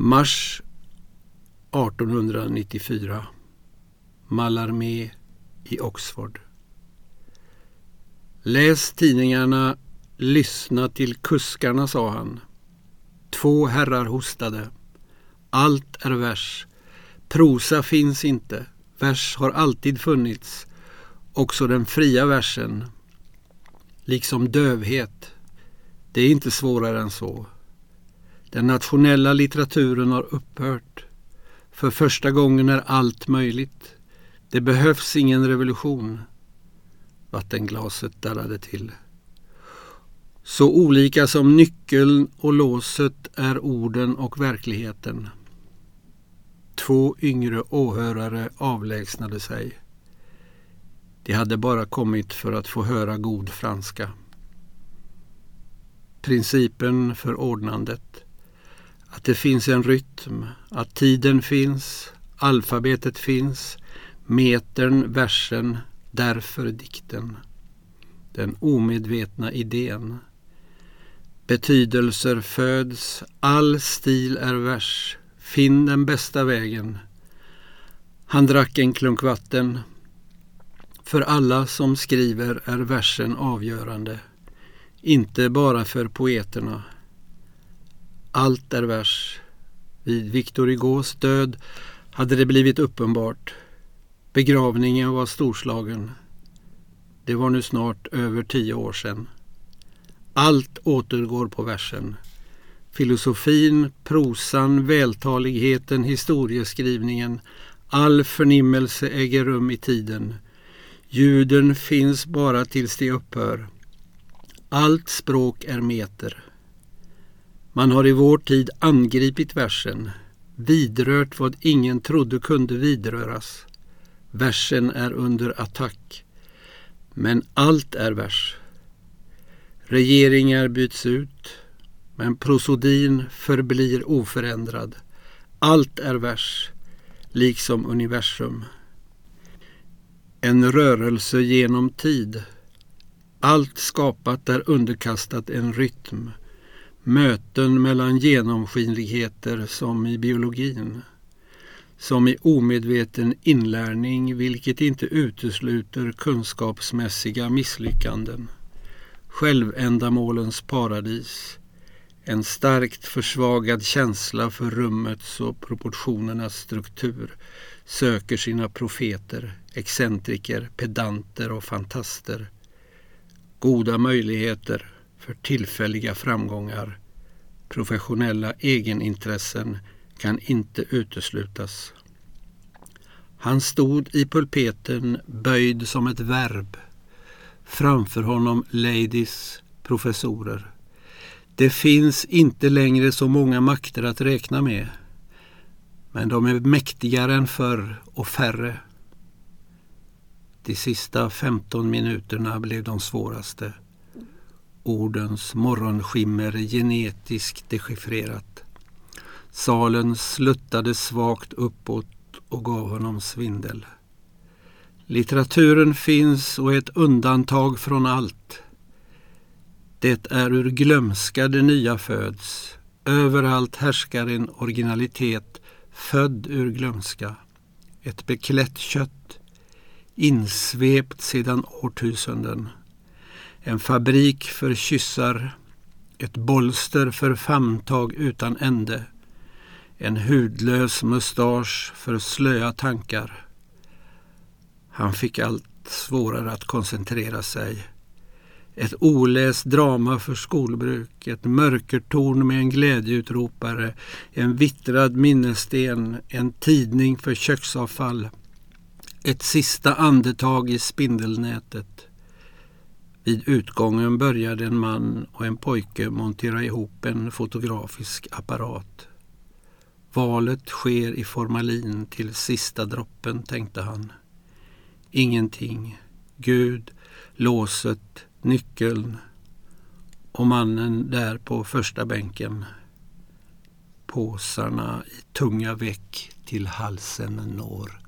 Mars 1894. Mallarmé i Oxford. Läs tidningarna, lyssna till kuskarna, sa han. Två herrar hostade. Allt är vers. Prosa finns inte. Vers har alltid funnits. Också den fria versen. Liksom dövhet. Det är inte svårare än så. Den nationella litteraturen har upphört. För första gången är allt möjligt. Det behövs ingen revolution. Vattenglaset darrade till. Så olika som nyckeln och låset är orden och verkligheten. Två yngre åhörare avlägsnade sig. De hade bara kommit för att få höra god franska. Principen för ordnandet. Att det finns en rytm, att tiden finns, alfabetet finns, metern, versen, därför dikten. Den omedvetna idén. Betydelser föds, all stil är vers. Finn den bästa vägen. Han drack en klunk vatten. För alla som skriver är versen avgörande. Inte bara för poeterna. Allt är vers. Vid Victor Hugos död hade det blivit uppenbart. Begravningen var storslagen. Det var nu snart över tio år sedan. Allt återgår på versen. Filosofin, prosan, vältaligheten, historieskrivningen. All förnimmelse äger rum i tiden. Ljuden finns bara tills de upphör. Allt språk är meter. Man har i vår tid angripit versen, vidrört vad ingen trodde kunde vidröras. Versen är under attack. Men allt är vers. Regeringar byts ut, men prosodin förblir oförändrad. Allt är vers, liksom universum. En rörelse genom tid. Allt skapat är underkastat en rytm. Möten mellan genomskinligheter som i biologin. Som i omedveten inlärning vilket inte utesluter kunskapsmässiga misslyckanden. Självändamålens paradis. En starkt försvagad känsla för rummets och proportionernas struktur söker sina profeter, excentriker, pedanter och fantaster. Goda möjligheter för tillfälliga framgångar. Professionella egenintressen kan inte uteslutas. Han stod i pulpeten böjd som ett verb. Framför honom ladies, professorer. Det finns inte längre så många makter att räkna med. Men de är mäktigare än förr och färre. De sista 15 minuterna blev de svåraste. Ordens morgonskimmer genetiskt dechiffrerat. Salen sluttade svagt uppåt och gav honom svindel. Litteraturen finns och är ett undantag från allt. Det är ur glömska det nya föds. Överallt härskar en originalitet född ur glömska. Ett beklätt kött, insvept sedan årtusenden. En fabrik för kyssar, ett bolster för famntag utan ände. En hudlös mustasch för slöa tankar. Han fick allt svårare att koncentrera sig. Ett oläst drama för skolbruk, ett mörkertorn med en glädjeutropare, en vittrad minnessten, en tidning för köksavfall. Ett sista andetag i spindelnätet. Vid utgången började en man och en pojke montera ihop en fotografisk apparat. Valet sker i formalin till sista droppen, tänkte han. Ingenting. Gud, låset, nyckeln och mannen där på första bänken. Påsarna i tunga väck till halsen når.